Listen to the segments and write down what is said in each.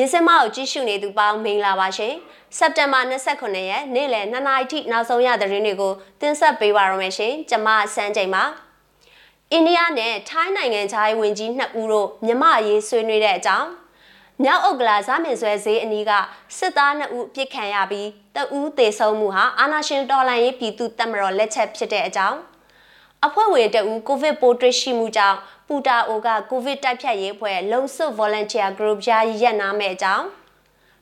မြင်းစင်မကိုကြည့်ရှုနေသူပေါင်းမင်္ဂလာပါရှင်။စက်တင်ဘာ29ရက်နေ့လယ်2နာရီထိနောက်ဆုံးရသတင်းတွေကိုတင်ဆက်ပေးပါရမယ်ရှင်။ကျွန်မစန်းချိန်ပါ။အိန္ဒိယနဲ့ထိုင်းနိုင်ငံခြားရေးဝန်ကြီးနှစ်ဦးတို့မြမအရေးဆွေးနွေးတဲ့အကြောင်းမြောက်ဥက္ကလာဇမင်ဆွဲဈေးအနီးကစစ်သား2ဦးပြစ်ခံရပြီးတဦးသေဆုံးမှုဟာအာနာရှင်တော်လှန်ရေးပြည်သူတပ်မတော်လက်ချက်ဖြစ်တဲ့အကြောင်းအဖွဲ့ဝင်တဦးကိုဗစ်ပိုးတွေ့ရှိမှုကြောင့် ပူတာအိုကကိုဗစ်တိုက်ဖြတ်ရေးအဖွဲ့လုံဆွတ် volunteer group ယာယီရပ်နာမဲ့အကြောင်း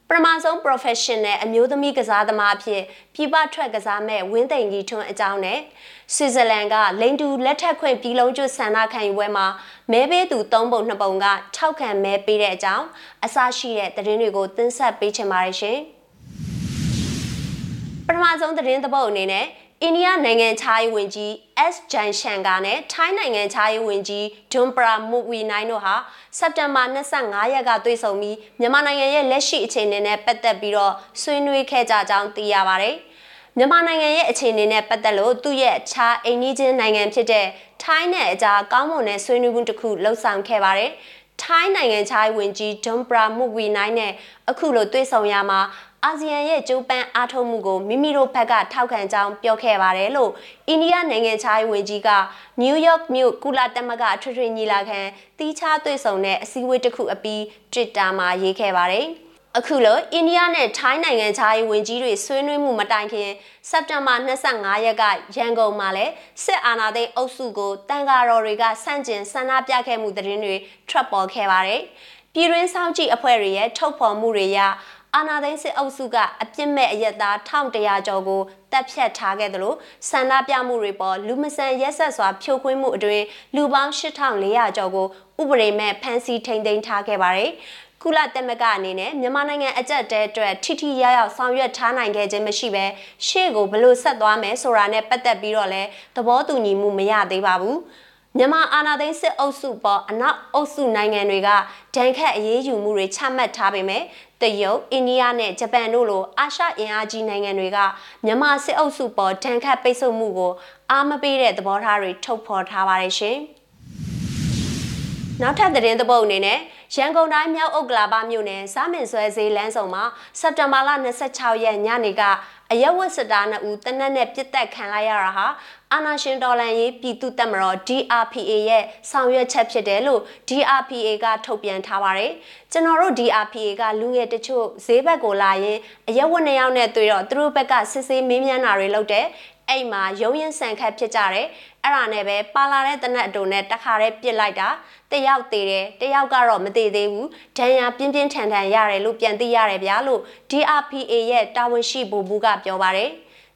ပထမဆုံး professional အမျိုးသမီးကစားသမားအဖြစ်ပြည်ပထွက်ကစားမဲ့ဝင်းသိန်ကြီးထွန်းအကြောင်းနဲ့ဆွစ်ဇာလန်ကလိန်တူလက်ထက်ခွင့်ပြည်လုံးကျွဆန္ဒခံယူပွဲမှာမဲပေးသူ၃ပုံ၂ပုံကထောက်ခံမဲပေးတဲ့အကြောင်းအစရှိတဲ့သတင်းတွေကိုတင်ဆက်ပေးချင်ပါတယ်ရှင်ပထမဆုံးသတင်းသဘောအနေနဲ့ အိန္ဒိယနိုင်ငံခြားရေးဝန်ကြီး S ဂျန်ရှန်ကာနဲ့ထိုင်းနိုင်ငံခြားရေးဝန်ကြီးဒွန်ပရာမူဝီနိုင်တို့ဟာစက်တင်ဘာ25ရက်ကတွေ့ဆုံပြီးမြန်မာနိုင်ငံရဲ့လက်ရှိအခြေအနေနဲ့ပတ်သက်ပြီးတော့ဆွေးနွေးခဲ့ကြကြောင်းသိရပါတယ်။မြန်မာနိုင်ငံရဲ့အခြေအနေနဲ့ပတ်သက်လို့သူ့ရဲ့အခြားအိန္ဒိချင်းနိုင်ငံဖြစ်တဲ့ထိုင်းနဲ့အကြားကောင်းမွန်တဲ့ဆွေးနွေးမှုတစ်ခုလှုပ်ဆောင်ခဲ့ပါတယ်။ထိုင်းနိုင်ငံခြားရေးဝန်ကြီးဒွန်ပရာမူဝီနိုင်နဲ့အခုလိုတွေ့ဆုံရမှာ အာဆီယံရဲ့ကြိုးပမ်းအားထုတ်မှုကိုမိမိတို့ဘက်ကထောက်ခံကြောင်းပြောခဲ့ပါတယ်လို့အိန္ဒိယနိုင်ငံခြားရေးဝန်ကြီးကနယူးယောက်မြို့ကုလသမဂ္ဂအထွေထွေညီလာခံတီးခြားတွေ့ဆုံတဲ့အစည်းအဝေးတစ်ခုအပြီး Twitter မှာရေးခဲ့ပါတယ်။အခုလိုအိန္ဒိယနဲ့ထိုင်းနိုင်ငံခြားရေးဝန်ကြီးတွေဆွေးနွေးမှုမတိုင်ခင်စက်တင်ဘာ25ရက်ကရန်ကုန်မှာလဲစစ်အာဏာသိမ်းအုပ်စုကိုတန်ဃာတော်တွေကဆန့်ကျင်ဆန္ဒပြခဲ့မှုသတင်းတွေထွက်ပေါ်ခဲ့ပါတယ်။ပြည်တွင်းဆောင်ကြည့်အဖွဲ့တွေရဲ့ထုတ်ဖော်မှုတွေရ အာနာသိန်းစစ်အုပ်စုကအပြစ်မဲ့အရက်သား1100ကျော်ကိုတပ်ဖြတ်ထားခဲ့တယ်လို့ဆန္ဒပြမှုတွေပေါ်လူမဆန်ရက်ဆက်စွာဖြိုခွင်းမှုအတွင်းလူပေါင်း8400ကျော်ကိုဥပဒေမဲ့ဖမ်းဆီးထိန်သိမ်းထားခဲ့ပါတယ်။ကုလသမဂ္ဂအနေနဲ့မြန်မာနိုင်ငံအကြက်တဲအတွက်ထိထိရရောက်ဆောင်ရွက်ထားနိုင်ခဲ့ခြင်းမရှိဘဲရှေ့ကိုဘလို့ဆက်သွားမယ်ဆိုတာနဲ့ပတ်သက်ပြီးတော့လည်းသဘောတူညီမှုမရသေးပါဘူး။ မြန်မာအာဏာသိမ်းစစ်အုပ်စုပေါ်အနောက်အုပ်စုနိုင်ငံတွေကဒဏ်ခတ်အရေးယူမှုတွေချမှတ်ထားပေမဲ့တရုတ်အိန္ဒိယနဲ့ဂျပန်တို့လိုအာရှအင်အားကြီးနိုင်ငံတွေကမြန်မာစစ်အုပ်စုပေါ်ဒဏ်ခတ်ပိတ်ဆို့မှုကိုအားမပေးတဲ့သဘောထားတွေထုတ်ဖော်ထားပါတယ်ရှင်။နောက်ထပ်သတင်းသပုတ်အနေနဲ့ရန်ကုန်တိုင်းမြောက်ဥက္ကလာပမြို့နယ်စားမင်ဆွဲဈေးလမ်းဆောင်မှာစက်တင်ဘာလ26ရက်ညနေက အရက်ဝတ်စတာနှစ်ဦးတနက်နဲ့ပြစ်တက်ခံလိုက်ရတာဟာအာနာရှင်တော်လန်ရေးပြည်သူ့တပ်မတော် DRPA ရဲ့ဆောင်ရွက်ချက်ဖြစ်တယ်လို့ DRPA ကထုတ်ပြန်ထားပါတယ်။ကျွန်တော်တို့ DRPA ကလူငယ်တချို့ဈေးဘက်ကိုလာရင်အရက်ဝတ်နှစ်ယောက်နဲ့တွေ့တော့သူတို့ဘက်ကစစ်ဆေးမင်းမြန်းတာတွေလုပ်တယ်။ အဲ့မှာရုံရင်ဆန်ခတ်ဖြစ်ကြတယ်အဲ့ဒါနဲ့ပဲပါလာတဲ့တနက်အတုံနဲ့တခါတည်းပြစ်လိုက်တာတယောက်သေးတယ်တယောက်ကတော့မသေးသေးဘူးဒဏ်ရာပြင်းပြင်းထန်ထန်ရတယ်လို့ပြန်သိရတယ်ဗျာလို့ DRPA ရဲ့တာဝန်ရှိဗိုလ်မှူးကပြောပါတယ်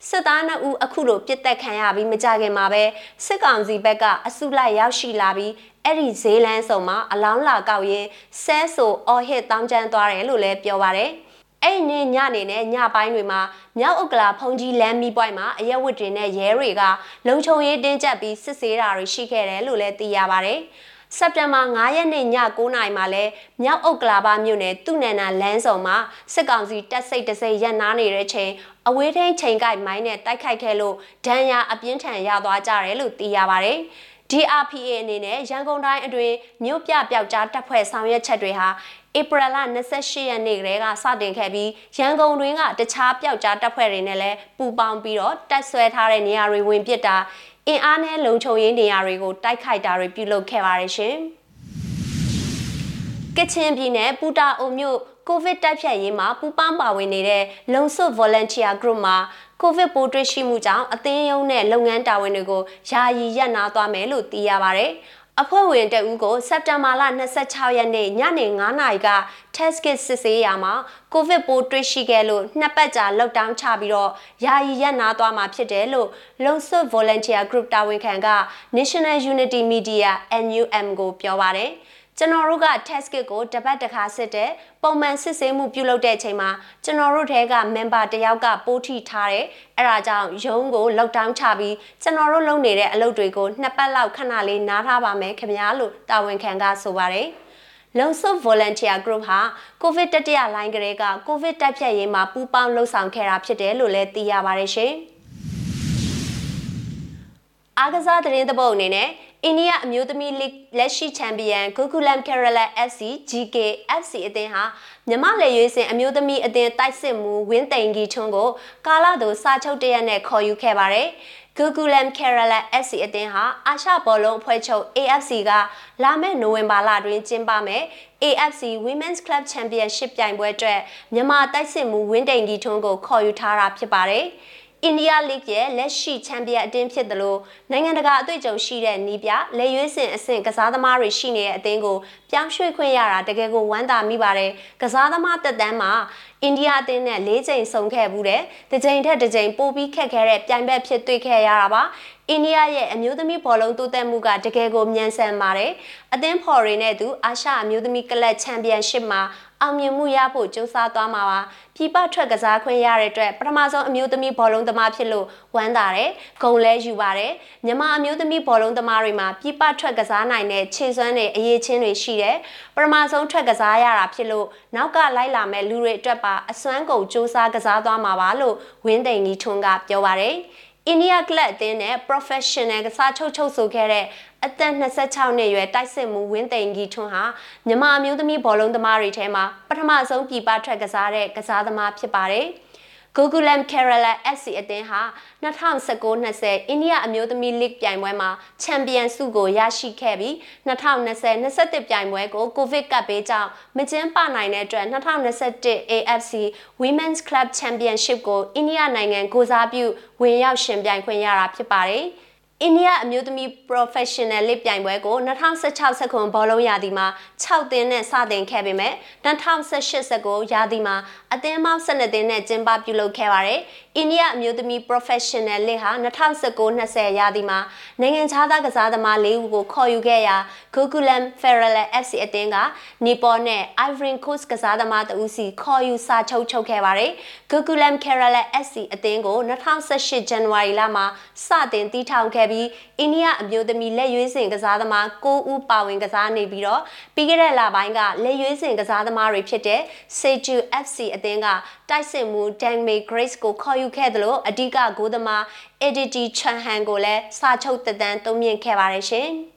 စစ်သားနှစ်ဦးအခုလိုပြစ်တက်ခံရပြီးမကြခင်မှာပဲစစ်ကောင်စီဘက်ကအစုလိုက်ရောက်ရှိလာပြီးအဲ့ဒီဈေးလန်းဆောင်မှာအလောင်းလာကောက်ရင်ဆဲဆိုအော်ဟစ်တောင်းကျမ်းသွားတယ်လို့လည်းပြောပါတယ်။ အဲ့ဒီညနေနဲ့ညပိုင်းတွေမှာမြောက်ဥက္ကလာဖုန်ကြီးလမ်းမီပွိုင်းမှာအရက်ဝတ်တွေနဲ့ရဲတွေကလုံခြုံရေးတင်းကျပ်ပြီးစစ်ဆေးတာတွေရှိခဲ့တယ်လို့လည်းသိရပါတယ်။စက်တင်ဘာ9ရက်နေ့ည9:00နာရီမှာလဲမြောက်ဥက္ကလာပါမြို့နယ်သူနန္နာလမ်းဆောင်မှာစစ်ကောင်စီတပ်စိတ်တစိတ်ရပ်နားနေတဲ့ချိန်အဝေးထိန်ချိန်ကိုက်မိုင်းနဲ့တိုက်ခိုက်ခဲ့လို့ဒဏ်ရာအပြင်းထန်ရသွားကြတယ်လို့သိရပါတယ်။ DRPA အနေနဲ့ရန်ကုန်တိုင်းအတွင်းမြို့ပြပျောက်ကြားတပ်ဖွဲ့ဆောင်ရွက်ချက်တွေဟာ ဧပြီလ28ရက်နေ့ကလေးကစတင်ခဲ့ပြီးရန်ကုန်တွင်ကတခြားပျောက်ကြားတပ်ဖွဲ့တွေနဲ့လည်းပူးပေါင်းပြီးတော့တပ်ဆွဲထားတဲ့နေရာတွေဝင်ပစ်တာအင်အားနဲ့လုံခြုံရေးနေရာတွေကိုတိုက်ခိုက်တာတွေပြုလုပ်ခဲ့ပါတယ်ရှင်။ကချင်ပြည်နယ်ပူတာအိုမြို့ကိုဗစ်တိုက်ဖြတ်ရေးမှာပူးပေါင်းပါဝင်နေတဲ့လုံဆွတ် volunteer group မှာကိုဗစ်ပိုးတွေ့ရှိမှုကြောင့်အသင်းယုံနဲ့လုပ်ငန်းတာဝန်တွေကိုယာယီရပ်နားသွားမယ်လို့သိရပါဗျ။ အဖွဲ့ဝင်တဦးကိုစက်တင်ဘာလ26ရက်နေ့ညနေ9:00နာရီက test kit စစ်ဆေးရမှာကိုဗစ်ပိုးတွေ့ရှိခဲ့လို့နှစ်ပတ်ကြာ lockdown ချပြီးတော့ယာယီရပ်နားသွားမှာဖြစ်တယ်လို့လုံဆွတ် volunteer group တာဝန်ခံက National Unity Media NUM ကိုပြောပါတယ်။ ကျွန်တော်တို့က test kit ကိုတပတ်တစ်ခါစစ်တဲ့ပုံမှန်စစ်ဆေးမှုပြုလုပ်တဲ့အချိန်မှာကျွန်တော်တို့ထဲက member တယောက်ကပိုးထိထားတယ်အဲ့ဒါကြောင့်ရုံးကို lockdown ချပြီးကျွန်တော်တို့လုပ်နေတဲ့အလုပ်တွေကိုနှစ်ပတ်လောက်ခဏလေးနားထားပါမယ်ခင်ဗျာလို့တာဝန်ခံကဆိုပါတယ်လုံဆုပ် volunteer group ဟာကိုဗစ်တတိယလိုင်းကလေးကကိုဗစ်တိုက်ဖြတ်ရေးမှာပူးပေါင်းလှုပ်ဆောင်ခဲ့တာဖြစ်တယ်လို့လည်းသိရပါတယ်ရှင်။အားကစားသတင်းသဘောအနေနဲ့ အိန္ဒိယအမျိုးသမီးလိလက်ရှိချန်ပီယံ Gokulam Kerala FC GK FC အသင်းဟာမြမလက်ရွေးစင်အမျိုးသမီးအသင်းတိုက်စစ်မှုဝင်းတိန်ကြီးထွန်းကိုကာလာတို့စာချုပ်တရက်နဲ့ခေါ်ယူခဲ့ပါတယ်။ Gokulam Kerala FC အသင်းဟာအာရှဘောလုံးအဖွဲ့ချုပ် AFC ကလာမယ့်နိုဝင်ဘာလတွင်ကျင်းပမယ် AFC Women's Club Championship ပြိုင်ပွဲအတွက်မြန်မာတိုက်စစ်မှုဝင်းတိန်ကြီးထွန်းကိုခေါ်ယူထားတာဖြစ်ပါတယ်။ အိန္ဒိယလိဂ်ရဲ့လက်ရှိချန်ပီယံအသင်းဖြစ်တယ်လို့နိုင်ငံတကာအတွေ့အကြုံရှိတဲ့နီးပြလက်ရွေးစင်အဆင့်ကစားသမားတွေရှိနေတဲ့အသင်းကိုပြောင်းရွှေ့ခွင့်ရတာတကယ်ကိုဝမ်းသာမိပါတယ်ကစားသမားတက်တန်းမှာ အိန္ဒိယအသင်းနဲ့၄ချိန်ဆုံခဲ့ဘူးတဲ့တစ်ချိန်ထက်တစ်ချိန်ပိုပြီးခက်ခဲတဲ့ပြိုင်ဘက်ဖြစ်တွေ့ခဲ့ရတာပါအိန္ဒိယရဲ့အမျိုးသမီးဘောလုံးတိုးတက်မှုကတကယ်ကိုမြန်ဆန်ပါတယ်အသင်းဖော်ရီနဲ့သူအာရှအမျိုးသမီးကလပ်ချန်ပီယံရှစ်မှာအောင်မြင်မှုရဖို့ကြိုးစားသွားမှာပါပြပထွက်ကစားခွင့်ရတဲ့အတွက်ပထမဆုံးအမျိုးသမီးဘောလုံးသမားဖြစ်လို့ဝမ်းသာတယ်ဂုဏ်လဲယူပါတယ်မြန်မာအမျိုးသမီးဘောလုံးသမားတွေမှာပြပထွက်ကစားနိုင်တဲ့ခြေစွမ်းတွေအရေးချင်းတွေရှိတယ်ပထမဆုံးထွက်ကစားရတာဖြစ်လို့နောက်ကလိုက်လာမဲ့လူတွေအတွက်ပါအစွမ်းကုန်စူးစမ်းကစားသွားမှာပါလို့ဝင်းသိန်ကြီးထွန်းကပြောပါတယ်အိန္ဒိယကလပ်အသင်းနဲ့ professional ကစားချုပ်ချုပ်ဆိုခဲ့တဲ့အသက်26နှစ်အရွယ်တိုက်စစ်မှုဝင်းသိန်ကြီးထွန်းဟာမြန်မာအမျိုးသမီးဘောလုံးသမားတွေထဲမှာပထမဆုံးပြည်ပထွက်ကစားတဲ့ကစားသမားဖြစ်ပါတယ်။ Gokulam Kerala FC အသင်းဟာ2019-20အိန္ဒိယအမျိုးသမီးလိဂ်ပြိုင်ပွဲမှာချန်ပီယံဆုကိုရရှိခဲ့ပြီး2020-21ပြိုင်ပွဲကိုကိုဗစ်ကပ်ဘေးကြောင့်မကျင်းပနိုင်တဲ့အတွက်2021 AFC Women's Club Championship ကိုအိန္ဒိယနိုင်ငံကိုစားပြုဝင်ရောက်ရှင်ပြိုင်ခွင့်ရတာဖြစ်ပါတယ်။ အိန္ဒိယအမျိုးသမီး professional လိပြိုင်ပွဲကို2016စက္ကွန်ဘောလုံးရာသီမှာ6သင်းနဲ့စတင်ခဲ့ပေမဲ့2018စက္ကွန်ရာသီမှာအသင်းပေါင်း12သင်းနဲ့ကျင်းပပြုလုပ်ခဲ့ပါတယ်။အိန္ဒိယအမျိုးသမီး professional လိဟာ2019-20ရာသီမှာနိုင်ငံခြားသားကစားသမား၄ဦးကိုခေါ်ယူခဲ့ရာ Gokulam Ferrala FC အသင်းကနီပေါ်နဲ့ Ivory Coast ကစားသမားတဦးစီခေါ်ယူစာချုပ်ချုပ်ခဲ့ပါတယ်။ Gokulam Kerala FC အသင်းကို2018ဇန်နဝါရီလမှာစတင်တည်ထောင်ခဲ့ပြီးအိန္ဒိယအမျိုးသမီးလက်ရွေးစင်ကစားသမား9ဦးပါဝင်ကစားနေပြီးတော့ပြီးခဲ့တဲ့လပိုင်းကလက်ရွေးစင်ကစားသမားတွေဖြစ်တဲ့ Seju FC အသင်းကတိုက်စစ်မှု Dangmei Grace ကိုခေါ်ယူခဲ့သလိုအဓိကဂိုးသမား Editi Chanhan ကိုလည်းစာချုပ်တသန်းတုံ့ပြန်ခဲ့ပါတယ်ရှင်။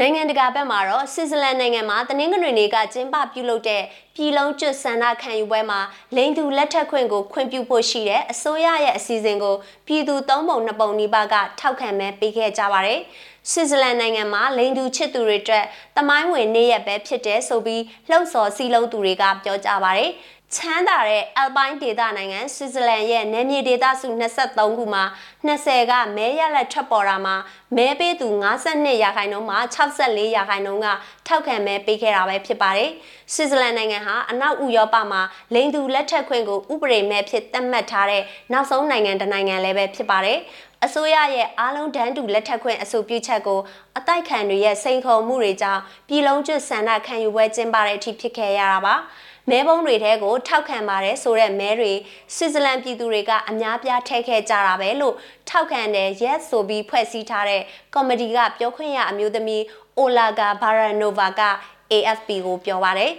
နိုင်ငံတကာဘက်မှာတော့ဆွစ်ဇာလန်နိုင်ငံမှာတနင်္ဂနွေနေ့ကကျင်းပပြုလုပ်တဲ့ ပြည်လုံးကျွတ်ဆန္ဒခံယူပွဲမှာလိန်သူလက်ထက်ခွင့်ကိုခွင့်ပြုဖို့ရှိတဲ့အစိုးရရဲ့အစီအစဉ်ကိုပြည်သူသုံးပုံနှစ်ပုံနီးပါးကထောက်ခံမဲပေးခဲ့ကြပါတယ်။ဆွစ်ဇာလန်နိုင်ငံမှာလိန်သူချစ်သူတွေအတွက်တမိုင်းဝင်နေ့ရက်ပဲဖြစ်တဲ့ဆိုပြီးလှုပ်ဆော်စီလုံးသူတွေကပြောကြပါတယ်။ချမ်းသာတဲ့အယ်ပိုင်းဒေသနိုင်ငံဆွစ်ဇာလန်ရဲ့နယ်မြေဒေသစု23ခုမှာ20ကမဲရလက်ထွက်ပေါ်တာမှာမဲပေးသူ52ရာခိုင်နှုန်းမှာ64ရာခိုင်နှုန်းက ထောက်ခံမဲပေးခဲ့တာပဲဖြစ်ပါတယ်။ဆွစ်ဇာလန်နိုင်ငံဟာအနောက်ဥရောပမှာလိန်သူလက်ထက်ခွင့်ကိုဥပဒေမဲ့ဖြစ်သတ်မှတ်ထားတဲ့နောက်ဆုံးနိုင်ငံတစ်နိုင်ငံလည်းပဲဖြစ်ပါတယ်။အစိုးရရဲ့အားလုံးတန်းတူလက်ထက်ခွင့်အဆိုပြုချက်ကိုအတိုက်ခံတွေရဲ့စိန်ခေါ်မှုတွေကြောင့်ပြည်လုံးကျွတ်ဆန္ဒခံယူပွဲကျင်းပတဲ့အထိဖြစ်ခဲ့ရတာပါ။ မဲပုံးတွေထဲကိုထောက်ခံပါတယ်ဆိုတဲ့မဲတွေဆွစ်ဇာလန်ပြည်သူတွေကအများပြားထည့်ခဲ့ကြတာပဲလို့ထောက်ခံတဲ့ Yes ဆိုပြီးဖွဲ့စည်းထားတဲ့ကော်မတီကပြောခွင့်ရအမျိုးသမီးအိုလာဂါဘာရာနိုဗာက AFP ကိုပြောပါတယ်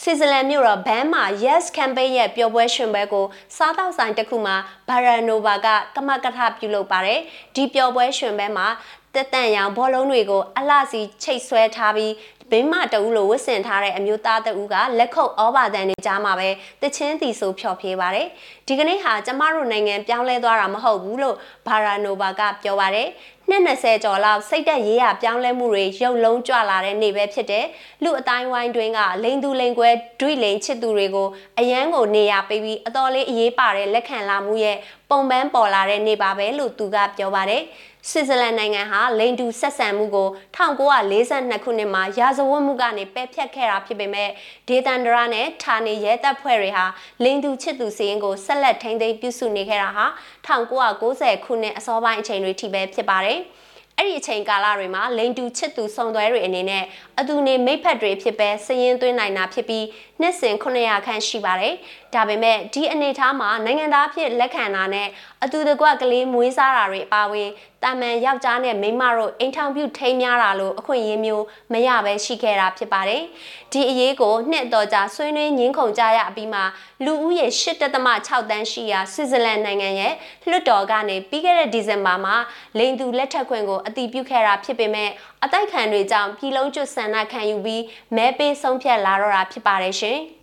ဆွစ်ဇာလန်မြို့တော်ဘန်မှာ Yes Campaign ရဲ့ပျော်ပွဲရှင်ပွဲကိုစားတောက်ဆိုင်တစ်ခုမှာဘာရာနိုဗာကကမကထပြုလုပ်ပါတယ်ဒီပျော်ပွဲရှင်ပွဲမှာတက်တန့်ရောင်ဘောလုံးတွေကိုအလှစီချိတ်ဆွဲထားပြီး ဘင်းမတအူးလိုဝတ်ဆင်ထားတဲ့အမျိုးသားတအူးကလက်ခုပ်ဩဘာတန်တွေကြားမှာပဲတချင်းတီဆိုဖျော်ဖြေပါတယ်ဒီကနေ့ဟာကျမတို့နိုင်ငံပြောင်းလဲသွားတာမဟုတ်ဘူးလို့ဘာရာနိုဗာကပြောပါတယ်နှစ်20ကျော်လောက်စိတ်သက်ရေးရပြောင်းလဲမှုတွေရုပ်လုံးကြွလာတဲ့နေ့ပဲဖြစ်တယ်လူအတိုင်းဝိုင်းတွင်းကလိန်သူလိန်ကွဲဒွိလိန်ချစ်သူတွေကိုအယမ်းကိုနေရပေးပြီးအတော်လေးအရေးပါတဲ့လက်ခံလာမှုရဲ့ ပုံပန်းပေါ်လာတဲ့နေ့ပါပဲလို့သူကပြောပါတယ်ဆွစ်ဇာလန်နိုင်ငံဟာလိန်တူဆက်ဆံမှုကို1942ခုနှစ်မှာရာဇဝတ်မှုကနေပယ်ဖျက်ခဲ့တာဖြစ်ပေမဲ့ဒေသန္တရနဲ့ဌာနေရဲတပ်ဖွဲ့တွေဟာလိန်တူချစ်သူစီရင်ကိုဆက်လက်ထိန်းသိမ်းပြုစုနေခဲ့တာဟာ1990ခုနှစ်အစောပိုင်းအချိန်တွေထိပဲဖြစ်ပါတယ်။အဲ့ဒီအချိန်ကာလတွေမှာလိန်တူချစ်သူစုံသွဲတွေအနေနဲ့အတူနေမိဖက်တွေဖြစ်ပဲစည်ရင်သွင်းနိုင်တာဖြစ်ပြီးနှစ်စဉ်900ခန့်ရှိပါတယ်။ ဒါပေမဲ့ဒီအနေအထားမှာနိုင်ငံသားဖြစ်လက်ခံတာနဲ့အတူတကွကလေးမွေးစားတာတွေအပါအဝင်တာမန်ယောက်ျားနဲ့မိန်းမတို့အိမ်ထောင်ပြုထိမ်းများတာလို့အခွင့်အရေးမျိုးမရပဲရှိခဲ့တာဖြစ်ပါတယ်။ဒီအရေးကိုနှစ်တော်ကြာဆွေးနွေးငင်းခုန်ကြရအပြီးမှာလူဦးရေ8.6တန်းရှိရာဆွစ်ဇာလန်နိုင်ငံရဲ့လွှတ်တော်ကနေပြီးခဲ့တဲ့ဒီဇင်ဘာမှာလိန်သူလက်ထက်ခွင့်ကိုအတည်ပြုခဲ့တာဖြစ်ပေမဲ့အတိုက်ခံတွေကြောင့်ပြည်လုံးကျွတ်ဆန္ဒခံယူပြီးမဲပေးဆုံးဖြတ်လာတော့တာဖြစ်ပါတယ်ရှင်။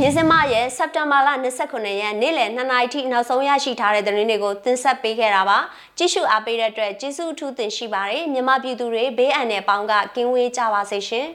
မြင်းစမရဲ့စက်တင်ဘာလ29ရက်နေ့လယ်2နာရီထိနောက်ဆုံးရရှိထားတဲ့သတင်းတွေကိုတင်ဆက်ပေးခဲ့တာပါကြည့်ရှုအားပေးတဲ့အတွက်ကျေးဇူးအထူးတင်ရှိပါတယ်မြမပြည်သူတွေဘေးအန္တရာယ်ပေါင်းကကင်းဝေးကြပါစေရှင်